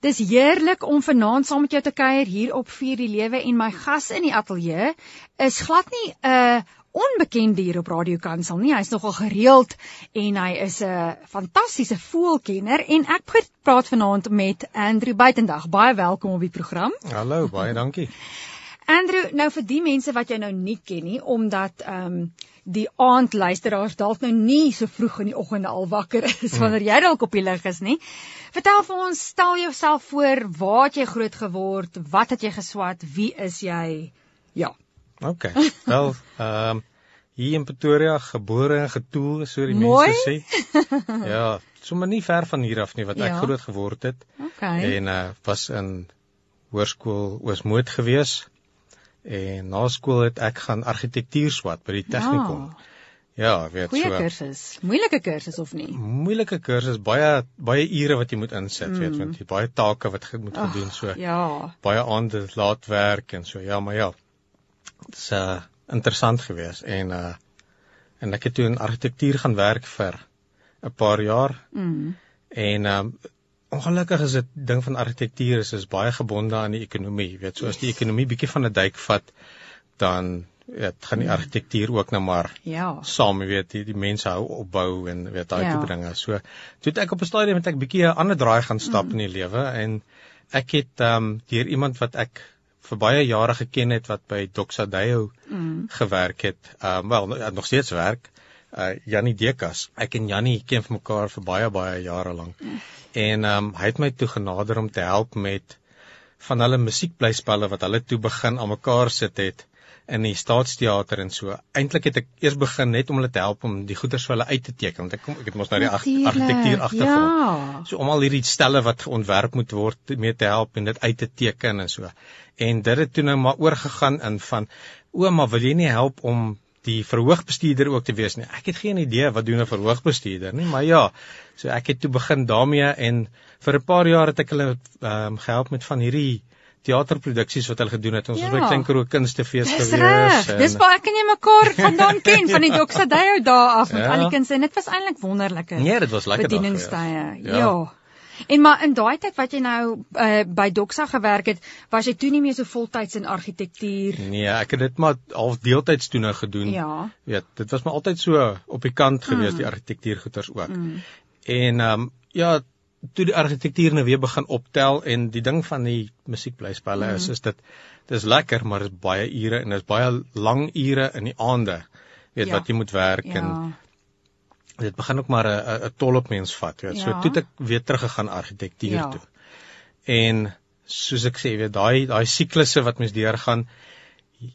Dis heerlik om vanaand saam met jou te kuier hier op Vier die Lewe en my gas in die ateljee is glad nie 'n uh, onbekende hier op Radio Kansel nie. Hy's nogal gereeld en hy is 'n fantastiese voelkenner en ek praat vanaand met Andrew Buitendag. Baie welkom op die program. Hallo, baie dankie. Andrew, nou vir die mense wat jou nou nie ken nie, omdat ehm um, die aandluisteraars dalk nou nie so vroeg in die oggende al wakker is mm. wanneer jy dalk op die lig is nie. Vertel vir ons, stel jouself voor, waar het jy groot geword? Wat het jy geswat? Wie is jy? Ja. OK. Wel, ehm um, hier in Pretoria gebore en getoe, so die Mooi? mense sê. ja, sommer nie ver van hier af nie wat ja. ek groot geword het. OK. En uh was in hoërskool Oosmoed gewees en na skool het ek gaan argitektuur swat by die tegnikon. Ja. Ja, weet Goeie so. Goeie kursus. Moeilike kursus of nie? Moeilike kursus, baie baie ure wat jy moet insit, mm. weet want jy baie take wat jy moet Ach, gedoen so. Ja. Baie aande laat werk en so. Ja, maar ja. Dit's uh interessant geweest en uh en ek het toe in argitektuur gaan werk vir 'n paar jaar. Mm. En um ongelukkig is dit ding van argitektuur is is baie gebonde aan die ekonomie. Jy weet, so as die ekonomie bietjie van 'n duik vat, dan weet gaan die hmm. argitektuur ook nou maar ja. saam, jy weet, die, die mense hou opbou en weet daai ja. tipe dinge. So, toe het ek op 'n stadium met ek bietjie 'n ander draai gaan stap mm. in die lewe en ek het ehm um, deur iemand wat ek vir baie jare geken het wat by Doxadeo mm. gewerk het, ehm um, wel nog steeds werk, uh Jannie Dekas. Ek en Jannie ken mekaar vir baie baie jare lank. Mm en ehm um, hy het my toe genader om te help met van hulle musiekblyspelle wat hulle toe begin aan mekaar sit het in die staatsteater en so. Eintlik het ek eers begin net om hulle te help om die goeders vir hulle uit te teken want ek kom ek het mos nou die argitektuur agtergrond. Ja. So om al hierdie stelle wat ontwerp moet word mee te help en dit uit te teken en so. En dit het toe nou maar oorgegaan in van ouma, wil jy nie help om die verhoogbestuurder ook te wees nie. Ek het geen idee wat doen 'n verhoogbestuurder nie, maar ja, so ek het toe begin daarmee en vir 'n paar jaar het ek hulle ehm um, gehelp met van hierdie teaterproduksies wat hulle gedoen het. Ons ja. was by Klinkeroo Kunstefees gewees. En... Dis baie kan jy mekaar vandaan ken van die Doxadeo daar af met ja. al die kinders en dit was eintlik wonderlike. Nee, dit was lekker dag. Bedieningstye. Ja. ja. En maar in daai tyd wat jy nou uh, by Doxa gewerk het, was jy toe nie meer so voltyds in argitektuur? Nee, ek het dit maar half deeltyds toe nou gedoen. Ja. Weet, dit was maar altyd so op die kant gewees mm. die argitektuurgoeters ook. Mm. En ehm um, ja, toe die argitektuur nou weer begin optel en die ding van die musiekblyspelle mm. is is dit dis lekker, maar dit is baie ure en dit is baie lang ure in die aande. Weet ja. wat jy moet werk ja. en dit begin ook maar 'n 'n tol op mens vat, weet. Ja. So toe ek weer teruggegaan argitektuur ja. toe. En soos ek sê, weet daai daai siklusse wat mens deurgaan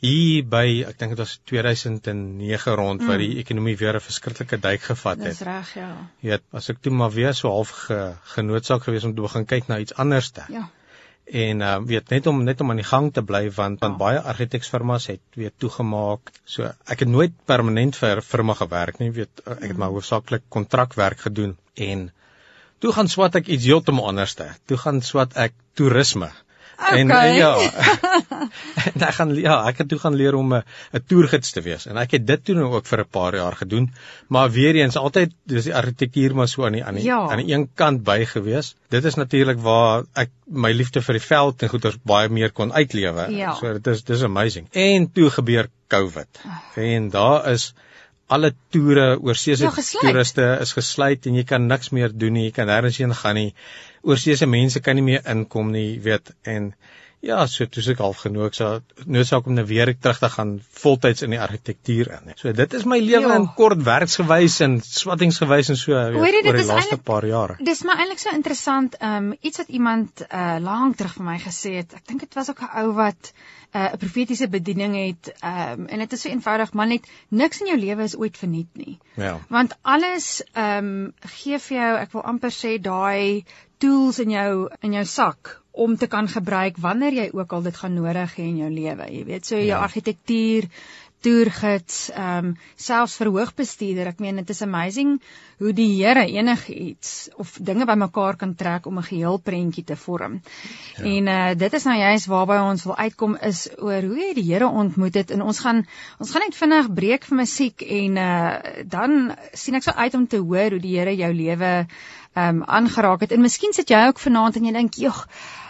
hier by ek dink dit was 2009 rond mm. waar die ekonomie weer 'n verskriklike duik gevat het. Dis reg, ja. Jy weet, as ek toe maar weer so half ge, genoodsaak gewees om te begin kyk na iets anderste. Ja en uh, weet net om net om aan die gang te bly want want oh. baie argitekfirmas het weer toegemaak. So ek het nooit permanent vir firma gewerk nie, weet ek het mm. maar hoofsaaklik kontrakwerk gedoen en toe gaan swat ek iets heeltemal anderste. Toe gaan swat ek toerisme. Okay. En, en ja. en ek gaan ja, ek het toe gaan leer om 'n 'n toergids te wees en ek het dit toe nou ook vir 'n paar jaar gedoen, maar weer eens altyd dis die argitektuur maar so aan die aan die ja. aan die een kant by gewees. Dit is natuurlik waar ek my liefde vir die veld en goeders baie meer kon uitlewe. Ja. So dit is dis amazing. En toe gebeur COVID. En daar is alle toere oorsee se ja, toeriste is gesluit en jy kan niks meer doen nie, jy kan nêrens heen gaan nie oorseese mense kan nie meer inkom nie, weet, en ja, so toe ek half genoeg so noodsaak om nou weer terug te gaan voltyds in die argitektuur in. So dit is my lewe ja. in kort werksgewys en swattingsgewys en so weet, Hoor, oor die laaste paar jare. Dis maar eintlik so interessant, um iets wat iemand uh lank terug vir my gesê het. Ek dink dit was ook 'n ou wat 'n uh, profetiese bediening het um en dit is so eenvoudig, maar net niks in jou lewe is ooit verniet nie. Ja. Want alles um gee vir jou, ek wil amper sê daai tools in jou in jou sak om te kan gebruik wanneer jy ook al dit gaan nodig hê in jou lewe. Jy weet, so jou ja. argitektuur toergids, ehm um, selfs verhoogbestuurder. Ek meen dit is amazing hoe die Here enigiets of dinge bymekaar kan trek om 'n geheel prentjie te vorm. Ja. En uh dit is nou juist waarby ons wil uitkom is oor hoe jy die Here ontmoet het en ons gaan ons gaan net vinnig breek vir musiek en uh dan sien ek so uit om te hoor hoe die Here jou lewe ehm um, aangeraak het. En miskien sit jy ook vanaand en jy dink, "Jog,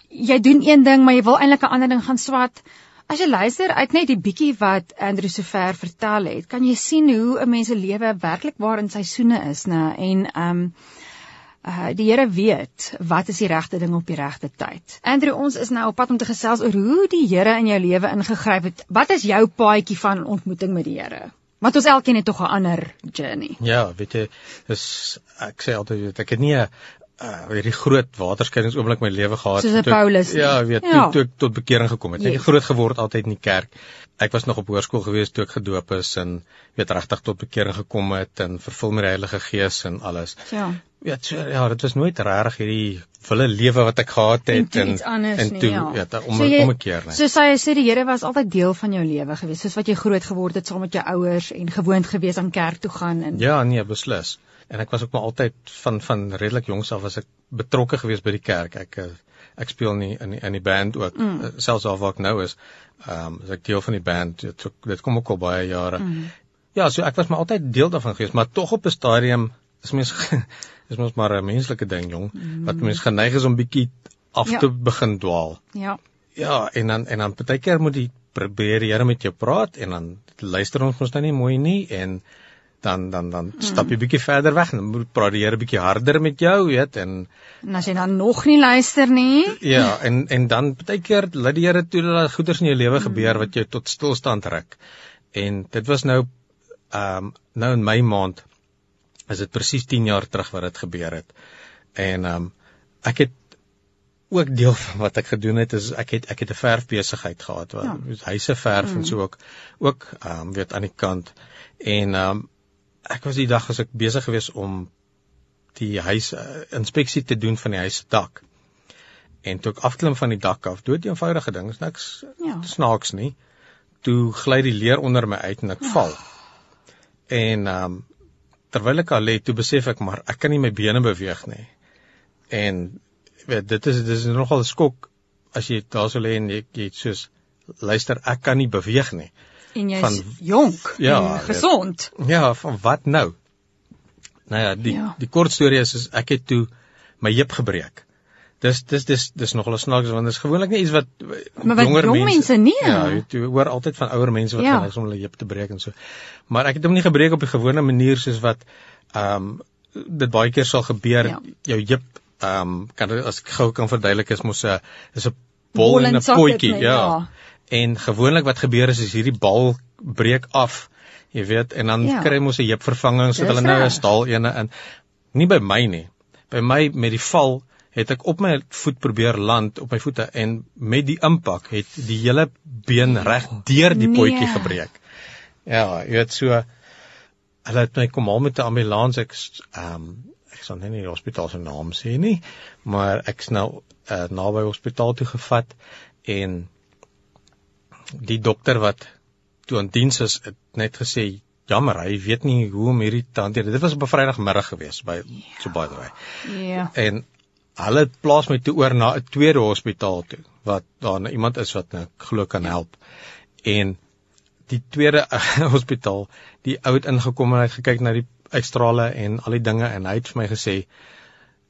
jy doen een ding, maar jy wil eintlik 'n ander ding gaan swat." As jy luister uit net die bietjie wat Andrew sover vertel het, kan jy sien hoe 'n mens se lewe werklik waar in seisoene is, né? En ehm um, uh die Here weet wat is die regte ding op die regte tyd. Andrew, ons is nou op pad om te gesels oor hoe die Here in jou lewe ingegryp het. Wat is jou paadjie van ontmoeting met die Here? Want ons elkeen het tog 'n ander journey. Ja, weet jy, is ek sê altyd ek het nie 'n uh hierdie groot waterskeidings oomblik my lewe gehad. Soos Paulus. Ja weet ja. toe toe ek tot bekering gekom het. Yes. ek het groot geword altyd in die kerk. Ek was nog op hoërskool gewees toe ek gedoop is en weet regtig tot bekering gekom het en vervul met die Heilige Gees en alles. Ja. Weet so ja dit was nooit regtig hierdie wille lewe wat ek gehad het en en, en toe ja. weet om so jy, om 'n keer net. so sê jy sê die Here was altyd deel van jou lewe gewees soos wat jy groot geword het saam met jou ouers en gewoond gewees aan kerk toe gaan en ja nee beslis en ek was ook maar altyd van van redelik jongs af was ek betrokke gewees by die kerk ek eh, ek speel nie in die, in die band ook mm. Eh, selfs al waar ek nou is ehm um, as ek deel van die band dit, dit kom ook al baie jare mm. ja so ek was maar altyd deel daarvan gewees maar tog op 'n stadium is mens is mens maar 'n menslike ding jong mm. wat mens geneig is om bietjie af ja. te begin dwaal. Ja. Ja, en dan en dan partykeer moet jy probeer die Here met jou praat en dan luister ons mos nou nie mooi nie en dan dan dan mm. stap jy bietjie verder weg en moet praat die Here bietjie harder met jou, weet en en as jy dan nog nie luister nie. Ja, en en dan partykeer laat die Here toe dat goeders in jou lewe gebeur wat jou tot stilstand trek. En dit was nou ehm um, nou in my maand is dit presies 10 jaar terug wat dit gebeur het. En ehm um, ek het ook deel van wat ek gedoen het is ek het ek het 'n verfbesigheid gehad wat ja. huise verf mm. en so ook ook ehm um, weet aan die kant en ehm um, ek was die dag as ek besig gewees om die huis uh, inspeksie te doen van die huis se dak. En toe ek afklim van die dak af, dood eenvoudige ding, is niks ja. snaaks nie. Toe gly die leer onder my uit en ek val. Oh. En ehm um, terwyl ek al lê, toe besef ek maar ek kan nie my bene beweeg nie. En weet dit is dis nogal 'n skok as jy daar sou lê en jy, jy soos luister ek kan nie beweeg nie. En jy's jonk ja, en gesond. Weet, ja, van wat nou? Nou ja, die ja. die kort storie is, is ek het toe my heup gebreek dis dis dis dis nogal snaaks want dit is gewoonlik nie iets wat maar wat jonger mense, mense nie ja jy hoor altyd van ouer mense wat ja. gaan om hulle heup te breek en so maar ek het hom nie gebreek op die gewone manier soos wat ehm um, dit baie keer sal gebeur ja. jou heup ehm um, kan as ek gou kan verduidelik is mos 'n is 'n bol en 'n potjie ja. ja en gewoonlik wat gebeur is is hierdie bal breek af jy weet en dan ja. kry mos 'n heupvervanging so hulle nou 'n staal ene in nie by my nie by my met die val het ek op my voet probeer land op my voete en met die impak het die hele been reg deur die potjie nee. gebreek. Ja, jy weet so hulle het my kom haal met 'n ambulans ek ehm um, ek sal nie die hospitaal se naam sê nie, maar ek's nou uh, naby hospitaal toe gevat en die dokter wat toe aan diens is het net gesê jammer hy weet nie hoe om hierdie te hanteer. Dit was op 'n Vrydagmiddag gewees by yeah. so by the way. Ja. En hulle plaas my toe oor na 'n tweede hospitaal toe wat daar nou iemand is wat ek glo kan help. En die tweede hospitaal, die ou het ingekom en hy het gekyk na die uitstrale en al die dinge en hy het vir my gesê: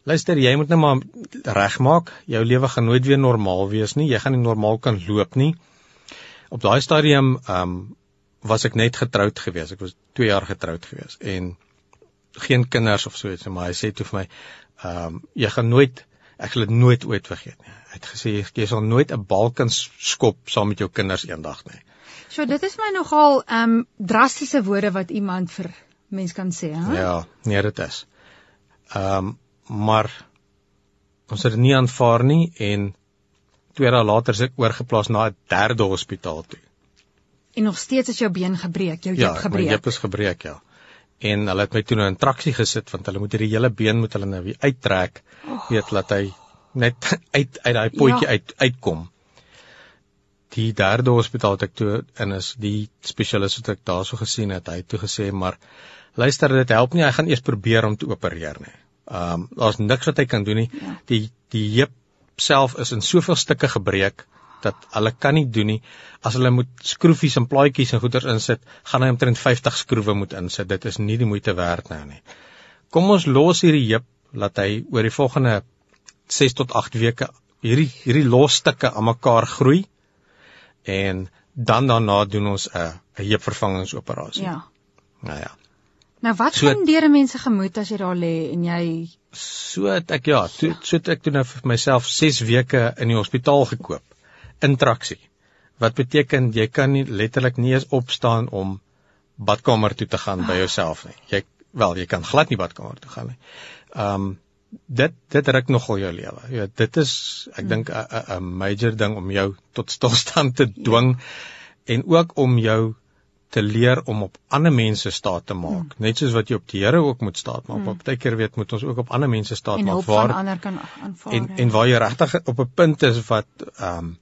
"Luister, jy moet nou maar regmaak. Jou lewe gaan nooit weer normaal wees nie. Jy gaan nie normaal kan loop nie." Op daai stadium ehm um, was ek net getroud gewees. Ek was 2 jaar getroud gewees en geen kinders of so iets, maar hy sê toe vir my, ehm um, jy gaan nooit ek sal dit nooit ooit vergeet nie. Hy het gesê jy sal nooit 'n bal kan skop saam met jou kinders eendag nie. So dit is my nogal ehm um, drastiese woorde wat iemand vir mens kan sê, hè? Ja, nee, dit is. Ehm um, maar ons het dit nie aanvaar nie en twee dae later is ek oorgeplaas na 'n derde hospitaal toe. En nog steeds is jou been gebreek, jou heup ja, gebreek. Ja, my heup is gebreek, ja en hulle het my toe nou in traksie gesit want hulle moet hierdie hele been moet hulle nou weer uittrek oh. weet laat hy net uit uit daai potjie ja. uit uitkom die derde hospitaal wat ek toe in is, die spesialis wat ek daarso gesien het, hy het toe gesê maar luister dit help nie, hy gaan eers probeer om te opereer nie. Ehm um, daar's niks wat hy kan doen nie. Ja. Die die heup self is in soveel stukke gebreek dat hulle kan nie doen nie. As hulle moet skroefies en plaatjies en goeders insit, gaan hy omtrent 50 skroewe moet insit. Dit is nie die moeite werd nou nie. Kom ons los hierdie heup laat hy oor die volgende 6 tot 8 weke hierdie hierdie losstukke aan mekaar groei en dan daarna doen ons 'n 'n heupvervangingsoperasie. Ja. Nou ja. Nou wat so, gaan deur mense gemoed as jy daar lê en jy so het ek ja, toe so het ek toe nou vir myself 6 weke in die hospitaal gekoop. Intraksie. Wat beteken jy kan nie letterlik nie eens opstaan om badkamer toe te gaan by jouself nie. Jy wel, jy kan glad nie badkamer toe gaan nie. Um, dit dit ruk nogal jou lewe. Jy weet, dit is ek hmm. dink 'n 'n major ding om jou tot stilstand te dwing ja. en ook om jou te leer om op ander mense staat te maak. Hmm. Net soos wat jy op die Here ook moet staat maak. Hmm. Baie keer weet moet ons ook op ander mense staat en maak waar ander kan aanvaar. En en waar jy regtig op 'n punt is wat ehm um,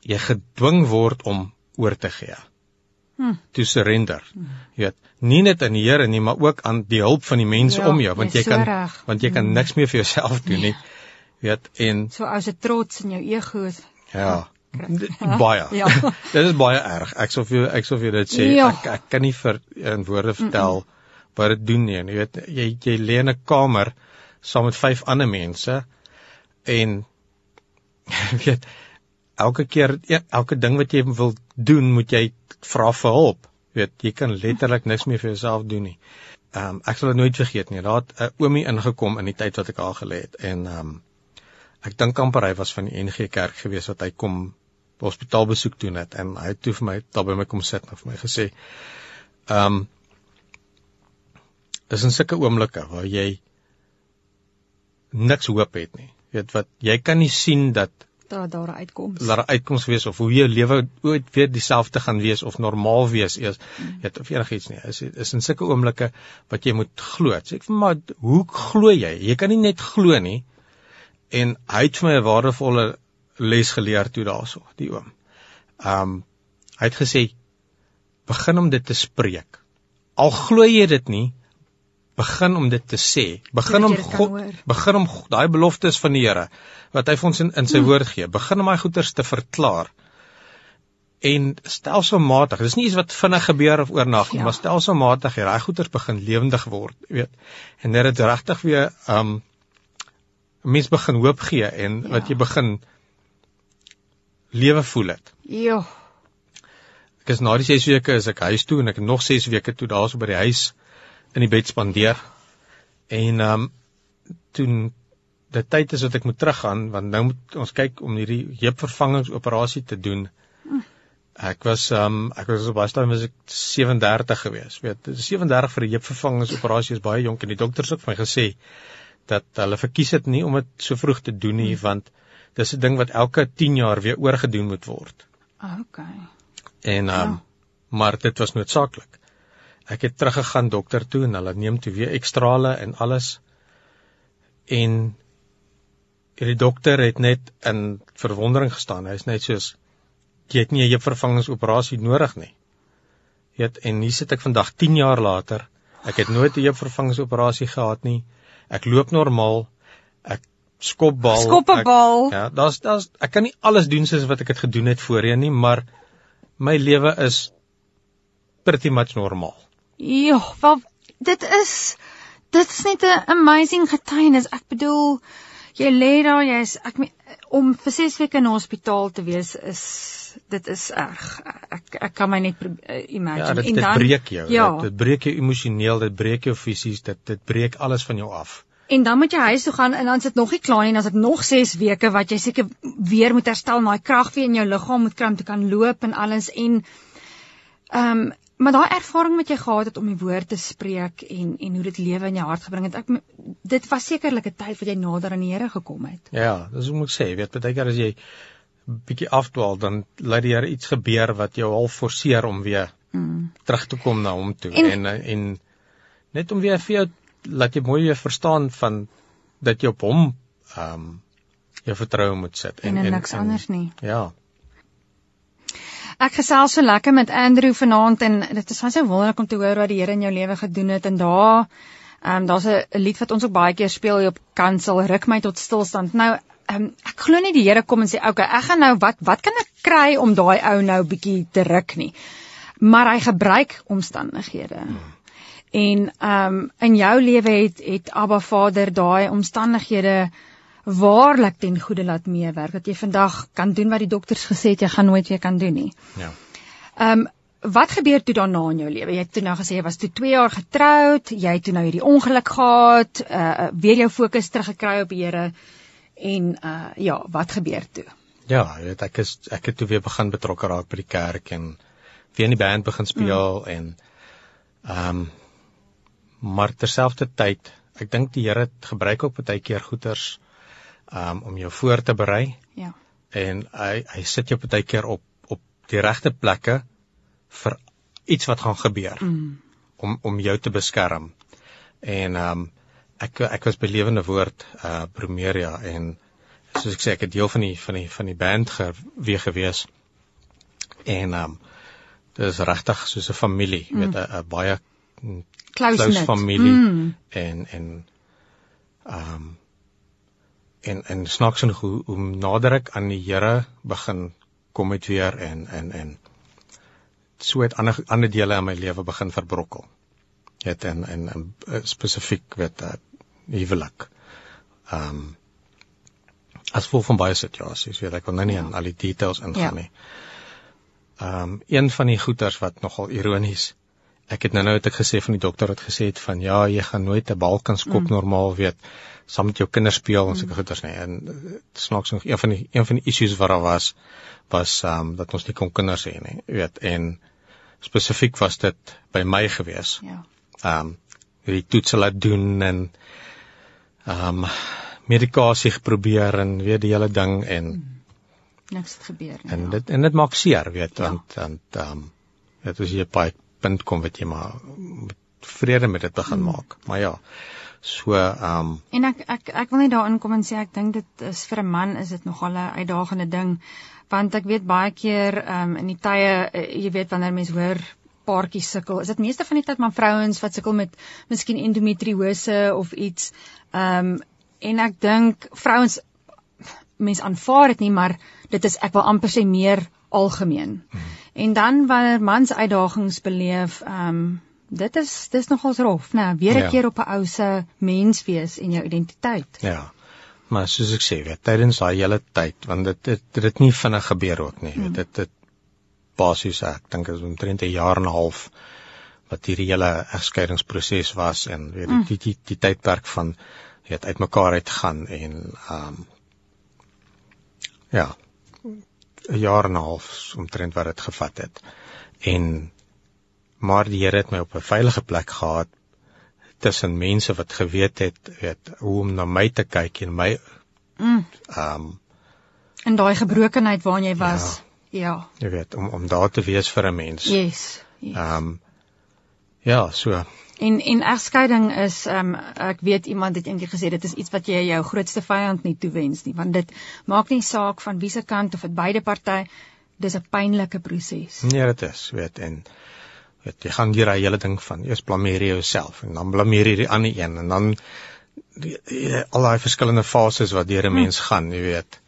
jy gedwing word om oor te gee hmm. to surrender. Hmm. Jy weet, nie net aan die Here nie, maar ook aan die hulp van die mense ja, om jou, want jy so kan reg. want jy kan hmm. niks meer vir jouself doen nie. Jy weet, en so as 'n trots in jou ego. Ja. Baie. ja. dit is baie erg. Ek sou vir ek sou vir dit sê ja. ek ek kan nie vir in woorde vertel mm -mm. wat dit doen nie. Jy weet jy jy lê in 'n kamer saam met vyf ander mense en weet elke keer ja, elke ding wat jy wil doen, moet jy vra vir hulp. Jy weet, jy kan letterlik niks meer vir jouself doen nie. Ehm um, ek sal dit nooit vergeet nie. Daar het 'n uh, oomie ingekom in die tyd wat ek al gelê het en ehm um, ek dink amper hy was van die NG Kerk gewees wat hy kom hospitaal besoek doen het en hy het toe vir my daar by my kom sit en vir my gesê ehm um, is in sulke oomblikke waar jy niks hoop het nie. Jy weet wat jy kan nie sien dat dat daar 'n uitkoms. Daar 'n uitkoms wees of hoe jou lewe ooit weer dieselfde gaan wees of normaal wees eers. Mm. Jy het of enigiets nie. Is is in sulke oomblikke wat jy moet glo. Sê ek vir maar hoe glo jy? Jy kan nie net glo nie. En hy het vir my 'n waardevolle les geleer toe daarso, die oom. Um hy het gesê begin om dit te spreek. Al glo jy dit nie, begin om dit te sê. Begin om God begin om daai beloftes van die Here wat hy vir ons in, in sy hmm. woord gee. Begin om daai goeders te verklaar. En stelselmatig, dis nie iets wat vinnig gebeur of oornag nie, ja. maar stelselmatig hier daai goeders begin lewendig word, weet. En dit het regtig weer um mens begin hoop gee en ja. wat jy begin lewe voel het. Ja. Ek is na die 6 weke is ek huis toe en ek het nog 6 weke toe daarso by die huis in die bed spandeer. En ehm um, toe dit tyd is dat ek moet teruggaan want nou moet ons kyk om hierdie heupvervangingsoperasie te doen. Ek was ehm um, ek was op baie stadium was ek 37 gewees. Weet, 37 vir 'n heupvervangingsoperasie is baie jonk en die dokters het vir my gesê dat hulle verkies dit nie om dit so vroeg te doen nie hmm. want dis 'n ding wat elke 10 jaar weer oorgedoen moet word. Okay. En ehm um, ja. maar dit was noodsaaklik. Ek het teruggegaan dokter toe en hulle neem toe weer ekstrale en alles. En die dokter het net in verwondering gestaan. Hy's net soos jy het nie 'n heupvervangingsoperasie nodig nie. Jy weet en hier sit ek vandag 10 jaar later. Ek het nooit 'n heupvervangingsoperasie gehad nie. Ek loop normaal. Ek skop bal skop 'n bal ja daar's daar's ek kan nie alles doen soos wat ek het gedoen het voorheen nie maar my lewe is pretty much normaal Ja, wel dit is dit is net 'n amazing getuienis. Ek bedoel jy lê daar, jy's ek om vir 6 weke in hospitaal te wees is dit is erg. Ek ek kan my net uh, imagine. Ja, dit, dit dan, breek jou. Ja. Dit, dit breek jou emosioneel, dit breek jou fisies, dit dit breek alles van jou af. En dan moet jy huis toe gaan en dan sit nog nie klaar nie, dan sit nog 6 weke wat jy seker weer moet herstel, daai krag weer in jou liggaam moet kry om te kan loop en alles en ehm um, Maar daai ervaring wat jy gehad het om die woord te spreek en en hoe dit lewe in jou hart gebring het, ek dit was sekerlik 'n tyd wat jy nader aan die Here gekom het. Ja, dis hoe moet ek sê, weet baie keer as jy bietjie afdwaal, dan laat die Here iets gebeur wat jou half forceer om weer mm. terug te kom na hom toe en, en en net om weer vir jou laat jy mooi weer verstaan van dat jy op hom ehm um, jou vertroue moet sit en en, en niks en, anders nie. Ja. Ek gesels so lekker met Andrew vanaand en dit is so wonderlik om te hoor wat die Here in jou lewe gedoen het en daar ehm um, daar's 'n lied wat ons ook baie keer speel hier op kansel ruk my tot stilstand. Nou ehm um, ek glo nie die Here kom en sê okay, ek gaan nou wat wat kan ek kry om daai ou nou bietjie te ruk nie. Maar hy gebruik omstandighede. Hmm. En ehm um, in jou lewe het het Abba Vader daai omstandighede waarlik ten goeie laat meewerk dat jy vandag kan doen wat die dokters gesê het jy gaan nooit weer kan doen nie. Ja. Ehm um, wat gebeur toe daarna in jou lewe? Jy het toe nou gesê jy was toe 2 jaar getroud, jy het toe nou hierdie ongeluk gehad, uh weer jou fokus teruggekry op die Here en uh ja, wat gebeur toe? Ja, jy weet ek is ek het toe weer begin betrokke raak by die kerk en weer in die band begin speel mm. en ehm um, maar terselfdertyd ek dink die Here gebruik ook baie keer goeters um, om jou voor te berei. Ja. En hy hy sit jou baie keer op op die regte plekke vir iets wat gaan gebeur. Mm. Om om jou te beskerm. En um, ek ek was by Lewende Woord uh Promeria en soos ek sê ek het deel van die van die van die band gewe gewees. En um, dit is regtig soos 'n familie, mm. weet 'n baie close, close familie mm. en en ehm um, en en snaaks genoeg hoe, hoe nader ek aan die Here begin kom het weer en en en so het ander ander dele in my lewe begin verbrokkel. Het en en, en eh, spesifiek weet uh, huwelik. Ehm um, as vol van baie situasies, weet ek wil nou nie ja. in al die details ingaan ja. nie. Ehm um, een van die goeters wat nogal ironies ek het nou nou het ek gesê van die dokter het gesê het van ja, jy gaan nooit 'n bal kan skop mm. normaal weet saam met jou kinders speel en sulke mm. goeders nie. En eh, snaaks nog een van die een van die issues wat daar was was um, dat ons nie kon kinders hê nie, weet en spesifiek was dit by my gewees. Ja. Um, die toets laat doen en um, medikasie geprobeer en weer die hele ding en mm. niks het gebeur nie. En ja. dit en dit maak seer, weet ja. want want um, dit is jy baie punt kom wat jy maar vrede met dit begin hmm. maak. Maar ja. So ehm um, En ek ek ek wil net daarin kom en sê ek dink dit is vir 'n man is dit nogal 'n uitdagende ding want ek weet baie keer ehm um, in die tye uh, jy weet wanneer mense hoor paartjies sukkel, is dit meeste van die tyd maar vrouens wat sukkel met miskien endometriose of iets. Ehm um, en ek dink vrouens mense aanvaar dit nie, maar dit is ek wil amper sê meer algemeen. Hmm. En dan wanneer mans uitdagings beleef, ehm um, dit is dis nogals rof, né? Weer 'n ja. keer op 'n ou se mens wees en jou identiteit. Ja. Maar soos ek sê, weet tydens daai hele tyd, want dit dit dit nie vinnig gebeur ook nie. Hmm. Dit dit basies ek dink is omtrent 'n jaar en 'n half wat hierdie hele egskeidingsproses was en weet hmm. die, die die die tydperk van weet uitmekaar uit gaan en ehm um, ja 'n jaar en 'n half omtrent wat dit gevat het. En maar die Here het my op 'n veilige plek gehad tussen mense wat geweet het, weet hoe om na my te kyk en my mm. ehm um, in daai gebrokenheid waarin jy was. Ja. ja. Jy weet om om daar te wees vir 'n mens. Yes. Ehm yes. um, ja, so En en egskeiding is ehm um, ek weet iemand het eendag gesê dit is iets wat jy jou grootste vyand nie toewens nie want dit maak nie saak van wie se kant of dit beide party dis 'n pynlike proses. Nee, dit is, weet en weet jy gaan hier daai hele ding van eers blameer jy jouself en dan blameer jy die ander een en dan die, die, al daai verskillende fases wat deur 'n hm. mens gaan, jy weet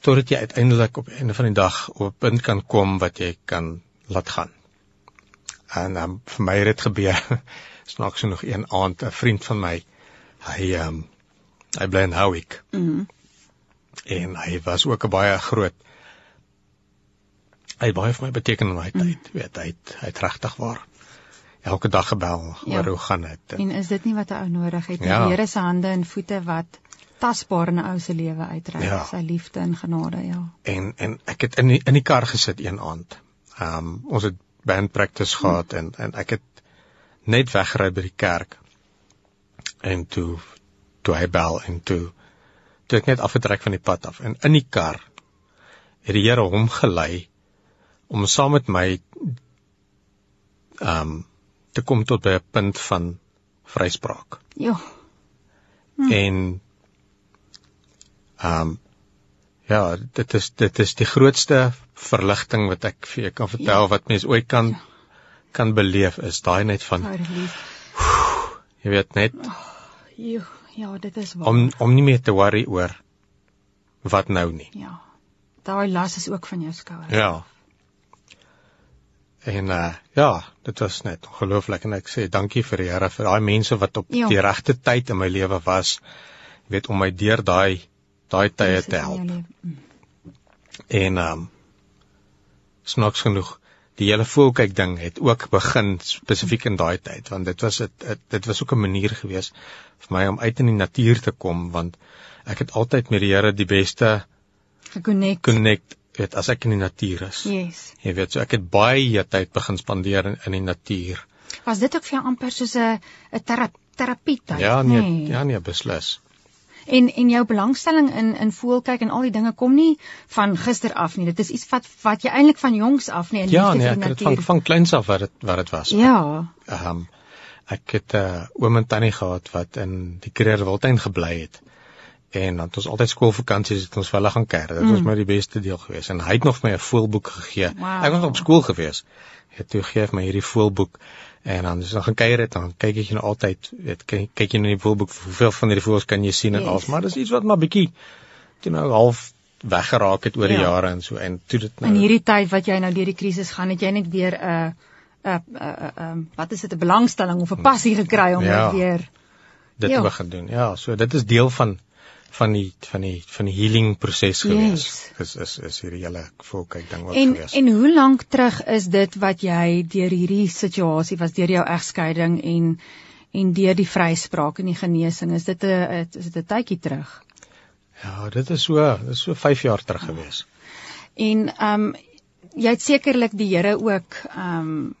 totdat jy uiteindelik op einde van die dag op 'n punt kan kom wat jy kan laat gaan. En um, vir my het dit gebeur. Snaaks genoeg een aand 'n vriend van my, hy um, hy bly in Howick. Mhm. Mm en hy was ook 'n baie groot hy baie vir my beteken in daai mm. tyd, weet hy, hy het regtig waar elke dag gebel ja. oor hoe gaan dit. En is dit nie wat 'n ou nodig het nie? Ja. Die Here se hande en voete wat tasbaar in 'n ou se lewe uitreik, ja. sy liefde en genade, ja. En en ek het in die, in die kar gesit een aand. Ehm um, ons het band practice gehad en en ek het net weggery by die kerk. En toe toe hy bel en toe toe ek net afgetrek van die pad af en in die kar het die Here hom gelei om saam met my ehm um, te kom tot by 'n punt van vryspraak. Ja. Hm. En ehm um, Ja, dit is dit is die grootste verligting wat ek vir jou kan vertel ja. wat mens ooit kan ja. kan beleef is daai net van Jy weet net oh, Ja, dit is waar. Om om nie meer te worry oor wat nou nie. Ja. Daai las is ook van jou skouers. Ja. En uh ja, dit was net ongelooflik en ek sê dankie vir die Here vir daai mense wat op ja. die regte tyd in my lewe was. Jy weet om my deur daai daai tye te help. En um snaaks genoeg die hele voelkyk ding het ook begin spesifiek in daai tyd want dit was dit dit was ook 'n manier gewees vir my om uit in die natuur te kom want ek het altyd met die Here die beste geconnect connect weet as ek in die natuur is. Yes. Jy weet so ek het baie tyd begin spandeer in, in die natuur. Was dit ook vir jou amper soos 'n 'n terapie tyd? Ja, nee, nee, ja nee, beslis. En en jou belangstelling in in voelkyk en al die dinge kom nie van gister af nie. Dit is iets wat wat jy eintlik van jongs af nie in ja, nee, ek het van van kleins af wat dit wat dit was. Ja. Ehm um, ek het 'n uh, oom en tannie gehad wat in die Kreerwiltuin gebly het en dan het ons altyd skoolvakansies het ons vir hulle gaan kuier. Dit mm. was my die beste deel gewees en hy het nog vir my 'n voelboek gegee. Wow. Ek was op skool gewees. Hy het toe gegee my hierdie voelboek en dan as ons gaan kuier het dan kyk ek jy nou altyd weet kyk, kyk jy nou in die voelboek hoeveel van hierdie voels kan jy sien en yes. al maar dis iets wat maar bietjie jy nou half weggeraak het oor die ja. jare en so en toe dit nou In hierdie tyd wat jy nou deur die krisis gaan het jy net weer 'n uh, 'n uh, 'n uh, uh, um, wat is dit 'n belangstelling of 'n passie gekry om ja. weer dit te begin doen. Ja, so dit is deel van van die van die van die healing proses gewees. Yes. Is is is hierdie hele volkyk ding ook en, gewees. En hoe lank terug is dit wat jy deur hierdie situasie was deur jou egskeiding en en deur die vryspraak en die genesing is dit 'n is dit 'n tydjie terug? Ja, dit is so, dit is so 5 jaar terug ja. gewees. En ehm um, jy het sekerlik die Here ook ehm um,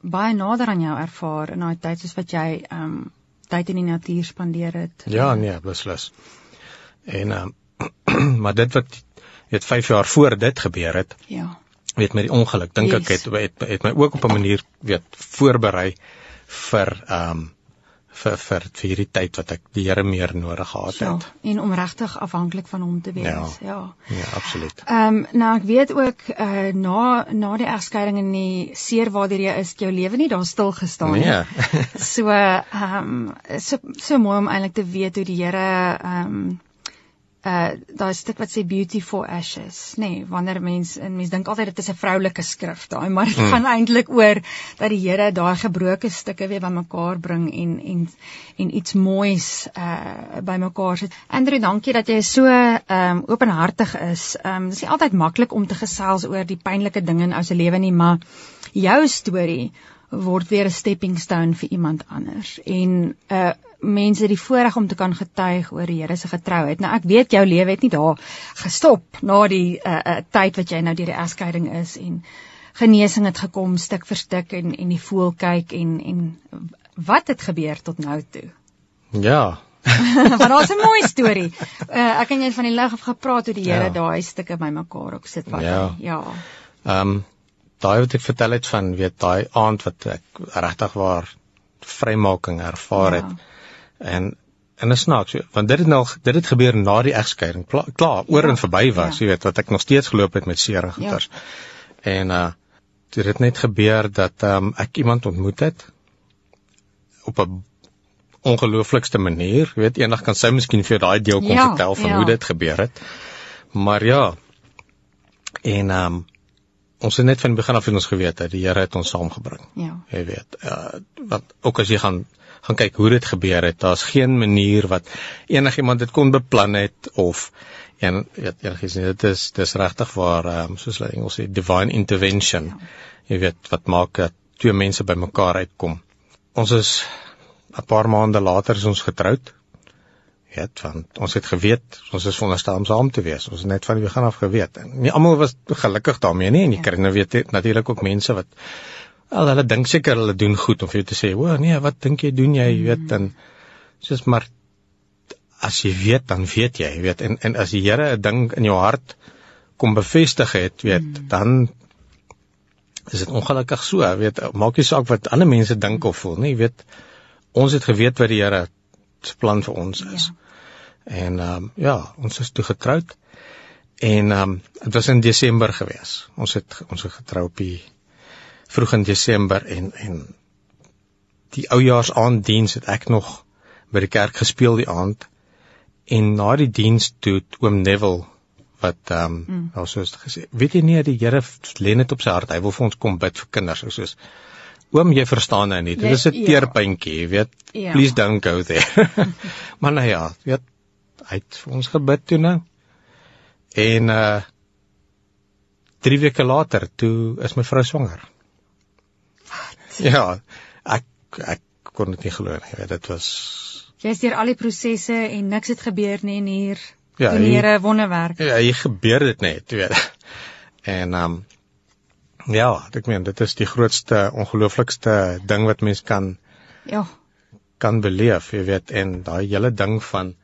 baie nader aan jou ervaar in daai tyd soos wat jy ehm um, tyd in die natuur spandeer het. Ja, nee, beslis. En um, maar dit wat weet 5 jaar voor dit gebeur het. Ja. Weet met die ongeluk dink yes. ek het, het het my ook op 'n manier weet voorberei vir ehm um, vir vir vir hierdie tyd wat ek die Here meer nodig gehad ja, het. Ja, en om regtig afhanklik van hom te wees. Ja. Ja, ja absoluut. Ehm um, nou ek weet ook uh na na die egskeiding en die seer waartoe jy is, jou lewe nie daar stil gestaan nie. Nee. so ehm um, so so mooi om eintlik te weet hoe die Here ehm um, uh daai stuk wat sê beauty for ashes nê nee, wanneer mens en mens dink altyd dit is 'n vroulike skrif daai maar dit mm. gaan eintlik oor dat die Here daai gebroke stukke weer bymekaar bring en en en iets moois uh bymekaar sit. Andrew, dankie dat jy so um openhartig is. Um dis nie altyd maklik om te gesels oor die pynlike dinge in ou se lewe nie, maar jou storie word weer 'n stepping stone vir iemand anders. En uh mense die voorreg om te kan getuig oor die Here se getrouheid. Nou ek weet jou lewe het nie daar gestop na die uh, uh tyd wat jy nou deur die egskeiding is en genesing het gekom stuk vir stuk en en die voel kyk en en wat het gebeur tot nou toe? Ja. maar daar's 'n mooi storie. Uh ek en jy van die lig af gepraat hoe die Here ja. daai stukke bymekaar op sit wat ja. ja. Ehm um, daai wat ek vertel het van weet daai aand wat ek regtig waar vrymaking ervaar ja. het en en is snaaks want dit het nou dit het gebeur na die egskeiding klaar, klaar oor ja, en verby was ja. jy weet wat ek nog steeds geloop het met seer en goeters ja. en uh dit het net gebeur dat um, ek iemand ontmoet het op 'n ongelooflikste manier jy weet eendag kan sy miskien vir daai deel kon ja, vertel van ja. hoe dit gebeur het maar ja en um ons het net van die begin af in ons geweet dat die Here het ons saamgebring ja jy weet uh wat ook as jy gaan gaan kyk hoe dit gebeur het. Daar's geen manier wat enigiemand dit kon beplan het of en weet enigiets nie. Dit is dis regtig waar um, soos hulle Engels sê divine intervention. Ja. Jy weet wat maak dat twee mense bymekaar uitkom. Ons is 'n paar maande later is ons getroud. Ja, want ons het geweet ons is veronderstel om saam te wees. Ons het net van die begin af geweet. En nie almal was gelukkig daarmee nie en jy ja. kry nou weet natuurlik ook mense wat Al hulle dink seker hulle doen goed om vir jou te sê, "O nee, wat dink jy doen jy?" Weet dan soos maar as jy weet dan weet jy, weet en en as die Here 'n ding in jou hart kom bevestig het, weet, mm. dan is dit ongelukkig so, weet, maak nie saak wat ander mense dink of voel nie, weet. Ons het geweet wat die Here se plan vir ons is. Ja. En ehm um, ja, ons is toe getroud En ehm um, dit was in Desember gewees. Ons het ons het getrou op die vroeg in Desember en en die oujaarsaanddiens het ek nog by die kerk gespeel die aand. En na die diens toe oom Neville wat ehm um, mm. soos gesê, weet jy nie die Here lê net op sy hart. Hy wil vir ons kom bid vir kinders soos Oom, jy verstaan nou nie. Dit is 'n ja. teerpuntjie, jy weet. Ja. Please don't go there. maar nou ja, weet hy het vir ons gebid toe nou. En uh 3 weke later toe is my vrou swanger. Wat? Ja, ek ek kon dit nie glo nie. Dit was Jy's deur al die prosesse en niks het gebeur nie en hier ja, die Here wonderwerk. Ja, hier gebeur dit net, weet. En um ja, ek meen dit is die grootste ongelooflikste ding wat mens kan ja kan beleef, jy weet, en daai hele ding van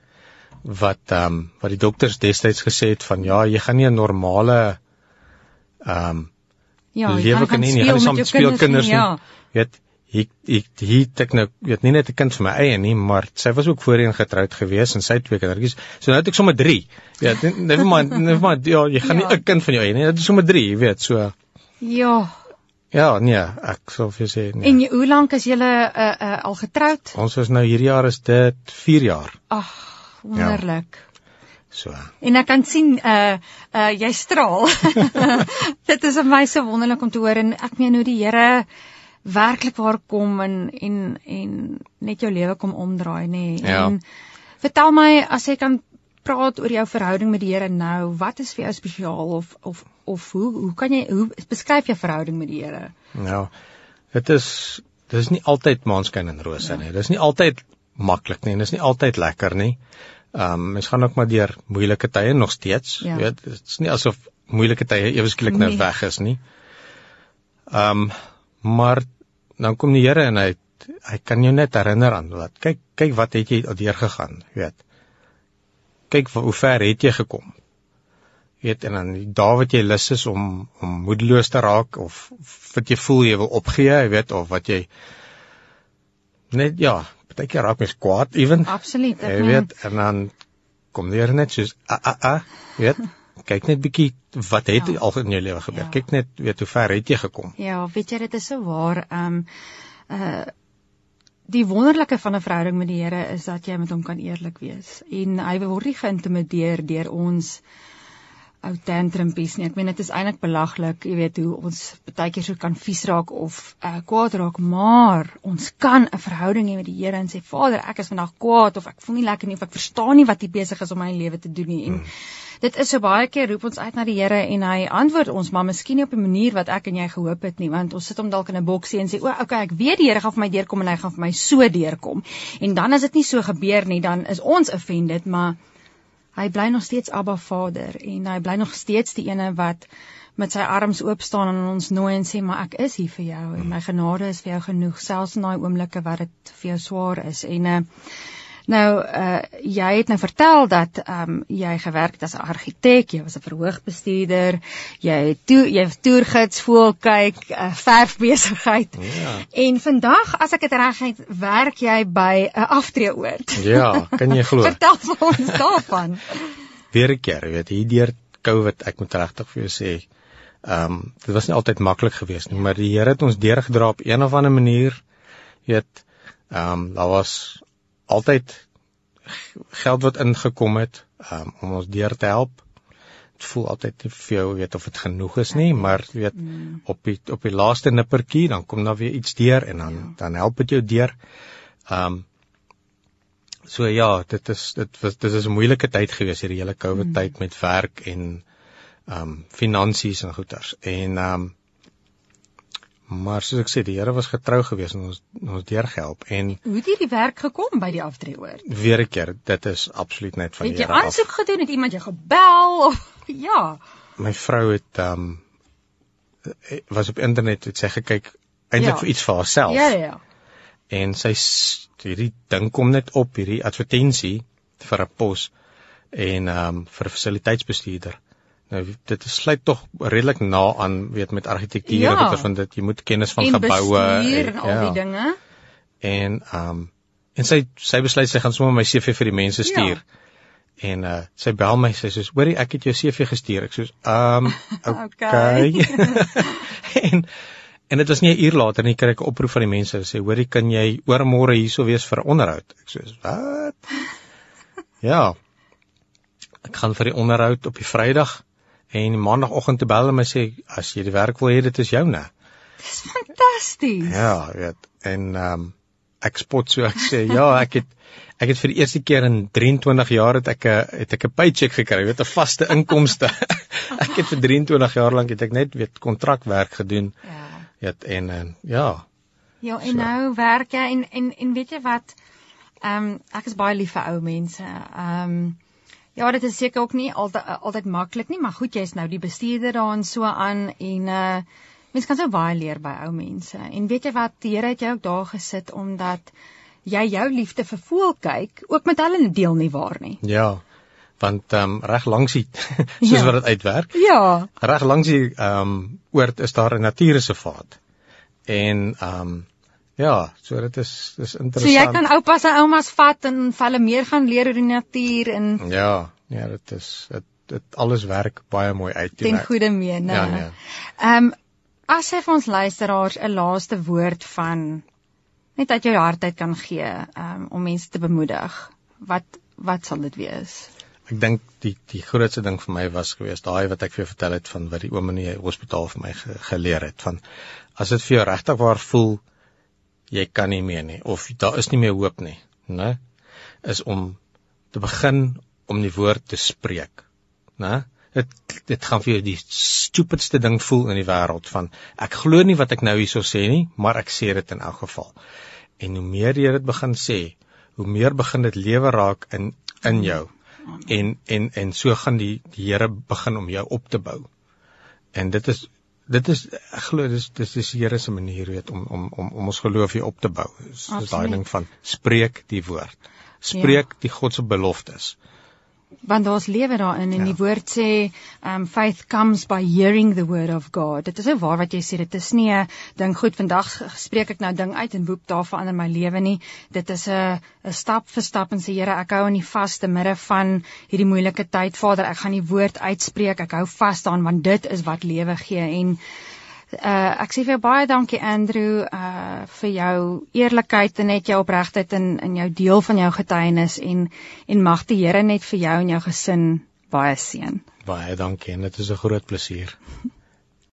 wat ehm um, wat die dokters destyds gesê het van ja, jy gaan nie 'n normale ehm um, ja, lewe kan nie, jy gaan saam speel kinders nie. Ja. Weet ek ek ek ek nou weet nie net 'n kind vir my eie nie, maar sy was ook voorheen getroud gewees en sy het twee kindertjies. So nou het ek sommer 3. Ja, never mind, never mind. Ja, jy gaan ja. nie 'n kind van jou eie nie, dit is sommer 3, jy weet, so. Ja. Ja, nee, ek sou vir sê nee. En jy, hoe lank is julle uh, uh, al getroud? Ons is nou hierdie jaar is dit 4 jaar. Ag, wonderlik. Ja. So. En ek kan sien uh uh jy straal. Dit is vir my so wonderlik om te hoor en ek meen hoe die Here werklik waar kom en en en net jou lewe kom omdraai nê. Nee. Ja. En vertel my as jy kan praat oor jou verhouding met die Here nou, wat is vir jou spesiaal of of of hoe hoe kan jy hoe beskryf jy verhouding met die Here? Ja. Dit is dit is nie altyd maanskyn en rose ja. nie. Dit is nie altyd maklik nie en dit is nie altyd lekker nie. Ehm um, mens gaan ook maar deur moeilike tye nog steeds. Ja. Jy weet, dit is nie asof moeilike tye ewe skielik nou nee. weg is nie. Ehm um, maar dan kom die Here en hy hy kan jou net herinner aan wat kyk kyk wat het jy al deur gegaan, weet. Kyk hoe ver het jy gekom. Weet en dan daar wat jy lus is om om moedeloos te raak of wat jy voel jy wil opgee, jy weet of wat jy net ja, partykeer raak mens kwaad ewen. Absoluut. Jy weet en dan kom weer net soos a a a, weet kyk net bietjie wat het ja. al in jou lewe gebeur. Ja. Kyk net weet hoe ver het jy gekom. Ja, weet jy dit is so waar. Ehm um, uh die wonderlike van 'n verhouding met die Here is dat jy met hom kan eerlik wees. En hy word nie geïntimideer deur ons ou tantrumpies nie. Ek meen dit is eintlik belaglik, jy weet hoe ons baie keer so kan vies raak of uh, kwaad raak, maar ons kan 'n verhouding hê met die Here en sê Vader, ek is vandag kwaad of ek voel nie lekker nie of ek verstaan nie wat U besig is om my lewe te doen nie. En hmm. dit is so baie keer roep ons uit na die Here en hy antwoord ons, maar miskien nie op 'n manier wat ek en jy gehoop het nie, want ons sit hom dalk in 'n boksie en sê, "O, okay, ek weet die Here gaan vir my deurkom en hy gaan vir my so deurkom." En dan as dit nie so gebeur nie, dan is ons offended, maar hy bly nog steeds Abba Vader en hy bly nog steeds die ene wat met sy arms oop staan en ons nooi en sê maar ek is hier vir jou en my genade is vir jou genoeg selfs in daai oomblikke wat dit vir jou swaar is. En uh, Nou uh jy het nou vertel dat ehm um, jy gewerk het as 'n argitek, jy was 'n verhoogbestuurder, jy het toe jy het toergids voel kyk, uh, verfbesigheid. Ja. En vandag as ek dit reg het, werk jy by 'n aftreeoord. Ja, kan jy glo? vertel vir ons daarvan. Weer 'n keer, weet jy, deur COVID, ek moet regtig vir jou sê, ehm um, dit was nie altyd maklik geweest nie, maar die Here het ons deurgedra op een of ander manier. Jy weet, ehm um, daar was altyd geld wat ingekom het um, om ons deur te help. Dit voel altyd nie vir jou weet of dit genoeg is nie, maar weet mm. op die op die laaste nippertjie dan kom daar weer iets deur en dan ja. dan help dit jou deur. Ehm um, so ja, dit is dit was dit is 'n moeilike tyd gewees hierdie hele COVID tyd mm. met werk en ehm um, finansies en goeders. En ehm um, Maar soos ek sê, die Here was getrou geweest en ons ons deurgehelp en Hoe het hierdie werk gekom by die aftreeoord? Weer 'n keer, dit is absoluut net van die Here. Het jy aansoek gedoen het iemand jou gebel of ja? My vrou het ehm um, was op internet het sy gekyk eintlik ja. vir iets vir haarself. Ja, ja, ja. En sy hierdie ding kom net op hierdie advertensie vir 'n pos en ehm um, vir 'n fasiliteitsbestuurder. Nou dit sluit tog redelik na aan weet met argitektuur ja. van dit jy moet kennis van en geboue en, en al ja. die dinge. En ehm um, en sy sy besluit sy gaan sommer my CV vir die mense ja. stuur. Ja. En uh sy bel my sê soos hoorie ek het jou CV gestuur. Ek soos ehm um, okay. en en dit was nie 'n uur later nie kry ek 'n oproep van die mense sê hoorie kan jy oor môre hierso wees vir 'n onderhoud. Ek soos wat? ja. Ek gaan vir die onderhoud op die Vrydag en maandagooggend te bel en my sê as jy die werk wil hê dit is joune. Dis fantasties. Ja, weet. En ehm um, ek spot so ek sê ja, ek het ek het vir die eerste keer in 23 jaar het ek 'n het ek 'n paycheck gekry, weet 'n vaste inkomste. ek het vir 23 jaar lank het ek net weet kontrakwerk gedoen. Ja. Weet en en ja. Ja, en so. nou werk jy en en en weet jy wat? Ehm um, ek is baie lief vir ou mense. Ehm um, Ja, dit is seker ook nie altyd altyd maklik nie, maar goed, jy's nou die bestuurder daarin so aan en uh mens kan so baie leer by ou mense. En weet jy wat, die Here het jou ook daar gesit omdat jy jou liefde vir voel kyk, ook met hulle deel nie waar nie. Ja. Want ehm um, reg langs die soos ja. wat dit uitwerk. Ja. Reg langs die ehm um, oord is daar 'n natuurreservaat. En ehm um, ja, so dit is dis interessant. So jy kan oupas en oumas vat en hulle meer gaan leer oor die natuur en Ja, ja, dit is dit dit alles werk baie mooi uit. Ten goeie mene. Ja, nee. Ehm um, As jy vir ons luisteraars 'n laaste woord van net uit jou hart uit kan gee um, om mense te bemoedig, wat wat sal dit wees? Ek dink die die grootste ding vir my was geweest daai wat ek vir jou vertel het van wat die oom in die hospitaal vir my ge, geleer het van as dit vir jou regtig waar voel jy kan nie meer nie of daar is nie meer hoop nie, né? Is om te begin om die woord te spreek, né? dit dit gaan vir jou die stupidste ding voel in die wêreld van ek glo nie wat ek nou hierso sê nie, maar ek sê dit in elk geval. En hoe meer jy dit begin sê, hoe meer begin dit lewe raak in in jou. En en en so gaan die die Here begin om jou op te bou. En dit is dit is ek glo dis dis is die Here se manier weet om om om om ons geloof hier op te bou. Dis daai ding van spreek die woord. Spreek ja. die God se beloftes want daar's lewe daarin en ja. die woord sê um faith comes by hearing the word of God. Dit is nou waar wat jy sê dit is nie 'n ding goed vandag spreek ek nou ding uit en boep daar verander my lewe nie. Dit is 'n 'n stap vir stap en sê Here, ek hou in die vaste midde van hierdie moeilike tyd. Vader, ek gaan die woord uitspreek. Ek hou vas daaraan want dit is wat lewe gee en Uh ek sê vir jou baie dankie Andrew uh vir jou eerlikheid en net jou opregtheid in in jou deel van jou getuienis en en mag die Here net vir jou en jou gesin baie seën. Baie dankie en dit is 'n groot plesier.